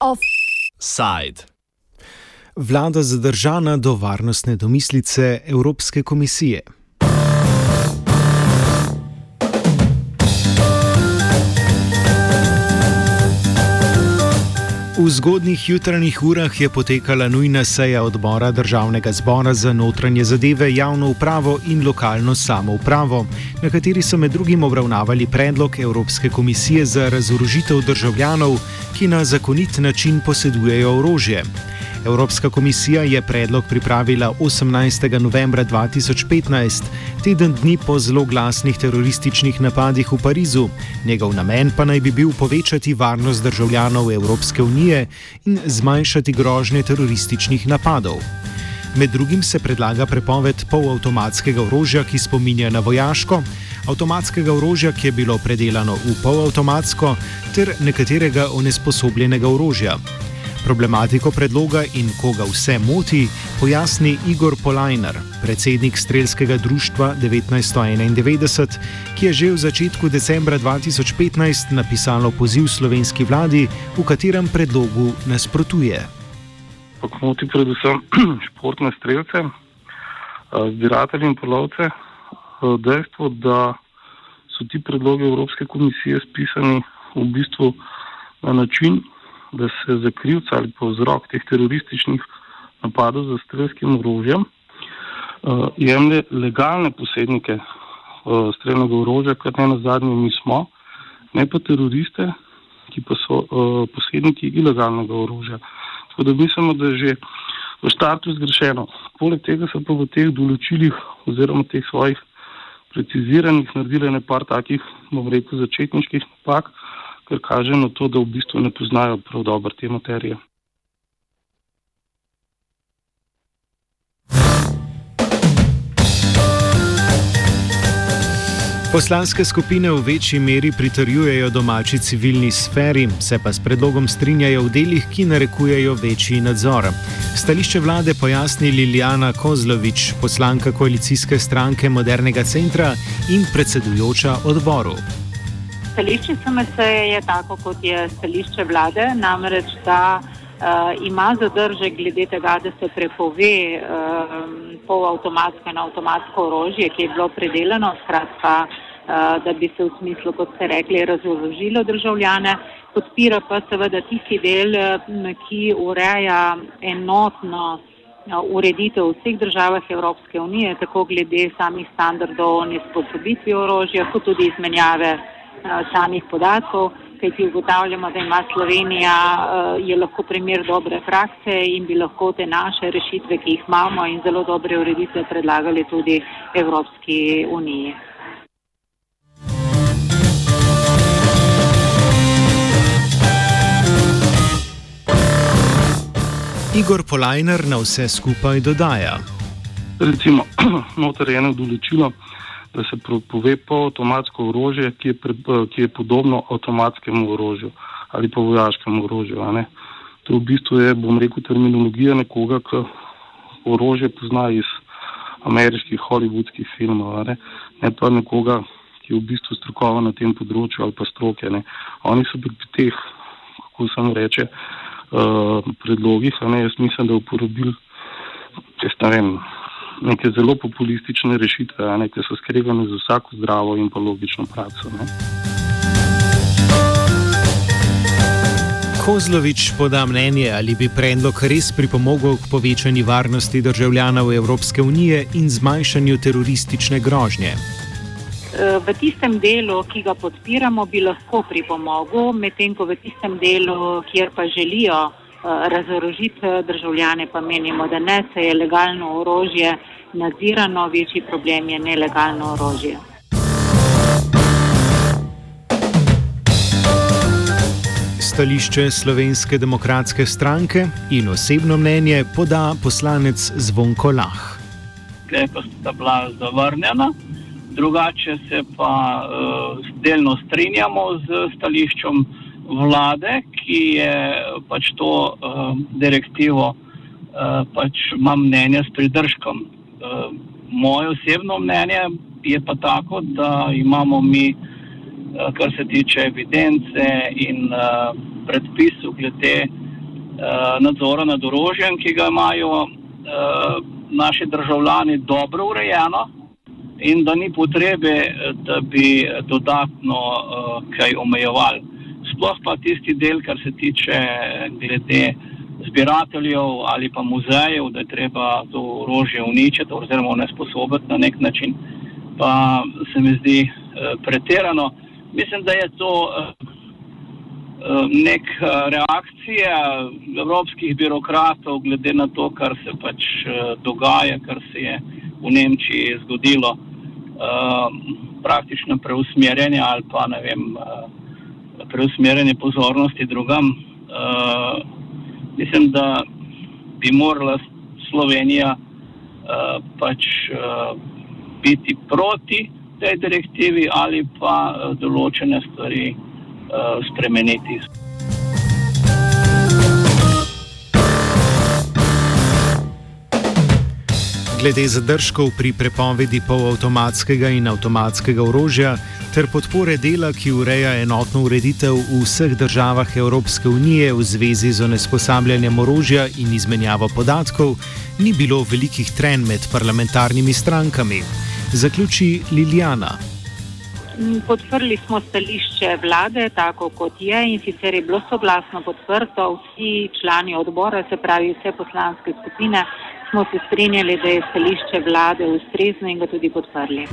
Offside. Vlada zadržana do varnostne domislice Evropske komisije. V zgodnih jutranjih urah je potekala nujna seja odbora Državnega zbora za notranje zadeve, javno upravo in lokalno samoupravo, na kateri so med drugim obravnavali predlog Evropske komisije za razorožitev državljanov, ki na zakonit način posedujejo orožje. Evropska komisija je predlog pripravila 18. novembra 2015, teden dni po zelo glasnih terorističnih napadih v Parizu. Njegov namen pa naj bi bil povečati varnost državljanov Evropske unije in zmanjšati grožnje terorističnih napadov. Med drugim se predlaga prepoved polavtomatskega orožja, ki spominja na vojaško, avtomatskega orožja, ki je bilo predelano v polavtomatsko, ter nekaterega onesposobljenega orožja. Problematiko predloga in koga vse moti, pojasni Igor Polajner, predsednik Strelskega društva 1991, ki je že v začetku decembra 2015 napisalo poziv slovenski vladi, v katerem predlogu nasprotuje. Moti predvsem športne strelce, zbiratelje in polovce. Dejstvo, da so ti predlogi Evropske komisije spisani v bistvu na način, da se za krivca ali pa vzrok teh terorističnih napadov z strelskim orožjem uh, jemlje legalne posednike uh, strelnega orožja, kar ne na zadnje mi smo, ne pa teroriste, ki pa so uh, posedniki ilegalnega orožja. Tako da mislimo, da je že v štartu zgrešeno. Poleg tega so pa v teh določilih oziroma teh svojih preciziranih naredili nekaj takih, bom rekel, začetniških napak, kar kaže na to, da v bistvu ne poznajo prav dobro te materije. Poslanske skupine v večji meri pritrjujejo domači civilni sferi, se pa s predlogom strinjajo v delih, ki narekujejo večji nadzor. Stališče vlade pojasni Lilijana Kozlovič, poslanka koalicijske stranke Modernega centra in predsedujoča odboru. Stališče SMS je tako, kot je stališče vlade, namreč da uh, ima zadržek glede tega, da se prepove uh, polavtomatsko in avtomatsko orožje, ki je bilo predelano, skratka, uh, da bi se v smislu, kot ste rekli, razložilo državljane. Podpira pa seveda tisti del, ki ureja enotno ureditev v vseh državah Evropske unije, tako glede samih standardov nesposobitvi orožja, kot tudi izmenjave. Eh, samih podatkov, kajti ugotavljamo, da ima Slovenija eh, je lahko primer dobre prakse in bi lahko te naše rešitve, ki jih imamo in zelo dobre ureditve predlagali tudi Evropski uniji. Igor Polajner na vse skupaj dodaja. Recimo, noter je eno določilo, da se pove polavtomatsko orožje, ki, eh, ki je podobno avtomatskemu orožju ali pa vojaškemu orožju. To v bistvu je, bom rekel, terminologija nekoga, ki orožje pozna iz ameriških, hollywoodskih filmov, ne? ne pa nekoga, ki je v bistvu strokovan na tem področju ali pa stroke. Ne? Oni so pri teh, kako se reče, uh, predlogih, ne? jaz mislim, da uporabili, če ne vem, neke zelo populistične rešitve, ne, ki so skregane z vsako zdravo in pa logično prakso. Ne. Kozlovič poda mnenje, ali bi predlog res pripomogel k povečanju varnosti državljanov Evropske unije in zmanjšanju teroristične grožnje. V tistem delu, ki ga podpiramo, bi lahko pripomogel, medtem ko v tistem delu, kjer pa želijo Eh, razorožiti državljane, pa menimo, da ne se je legalno orožje nadzirano, večji problem je nelegalno orožje. Stališče Slovenske demokratske stranke in osebno mnenje poda poslanec Zvonko Lah. Sklepa sta bila zavrnjena, drugače se pa uh, delno strinjamo z stališčem vlade, ki je pač to uh, direktivo, uh, pač ima mnenje s pridržkom. Uh, moje osebno mnenje je pa tako, da imamo mi kar se tiče evidence in predpisov glede nadzora nad orožjem, ki ga imajo naši državljani dobro urejeno in da ni potrebe, da bi dodatno kaj omejevali. Sploh pa tisti del, kar se tiče glede zbirateljev ali pa muzejev, da je treba to orožje uničiti oziroma nesposobiti na nek način, pa se mi zdi eh, pretirano. Mislim, da je to eh, eh nek eh, reakcija evropskih birokratov glede na to, kar se pač eh, dogaja, kar se je v Nemčiji zgodilo, praktično preusmerjanje ali pa ne vem, preusmerjanje pozornosti drugam. Eh, mislim, da bi morala Slovenija uh, pač uh, biti proti tej direktivi ali pa uh, določene stvari uh, spremeniti. Glede zadržkov pri prepovedi polavtomatskega in avtomatskega orožja ter podpore dela, ki ureja enotno ureditev v vseh državah Evropske unije v zvezi z onesposabljanjem orožja in izmenjavo podatkov, ni bilo velikih tren med parlamentarnimi strankami. Zaključi Liljana. Podprli smo stališče vlade, tako kot je, in sicer je bilo soglasno podprto. Vsi člani odbora, se pravi vse poslanske skupine, smo se strinjali, da je stališče vlade ustrezno in ga tudi podprli.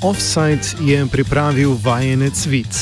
Offside je pripravil vajenec Vic.